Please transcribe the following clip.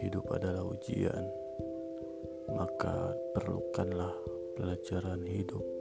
hidup adalah ujian, maka perlukanlah pelajaran hidup.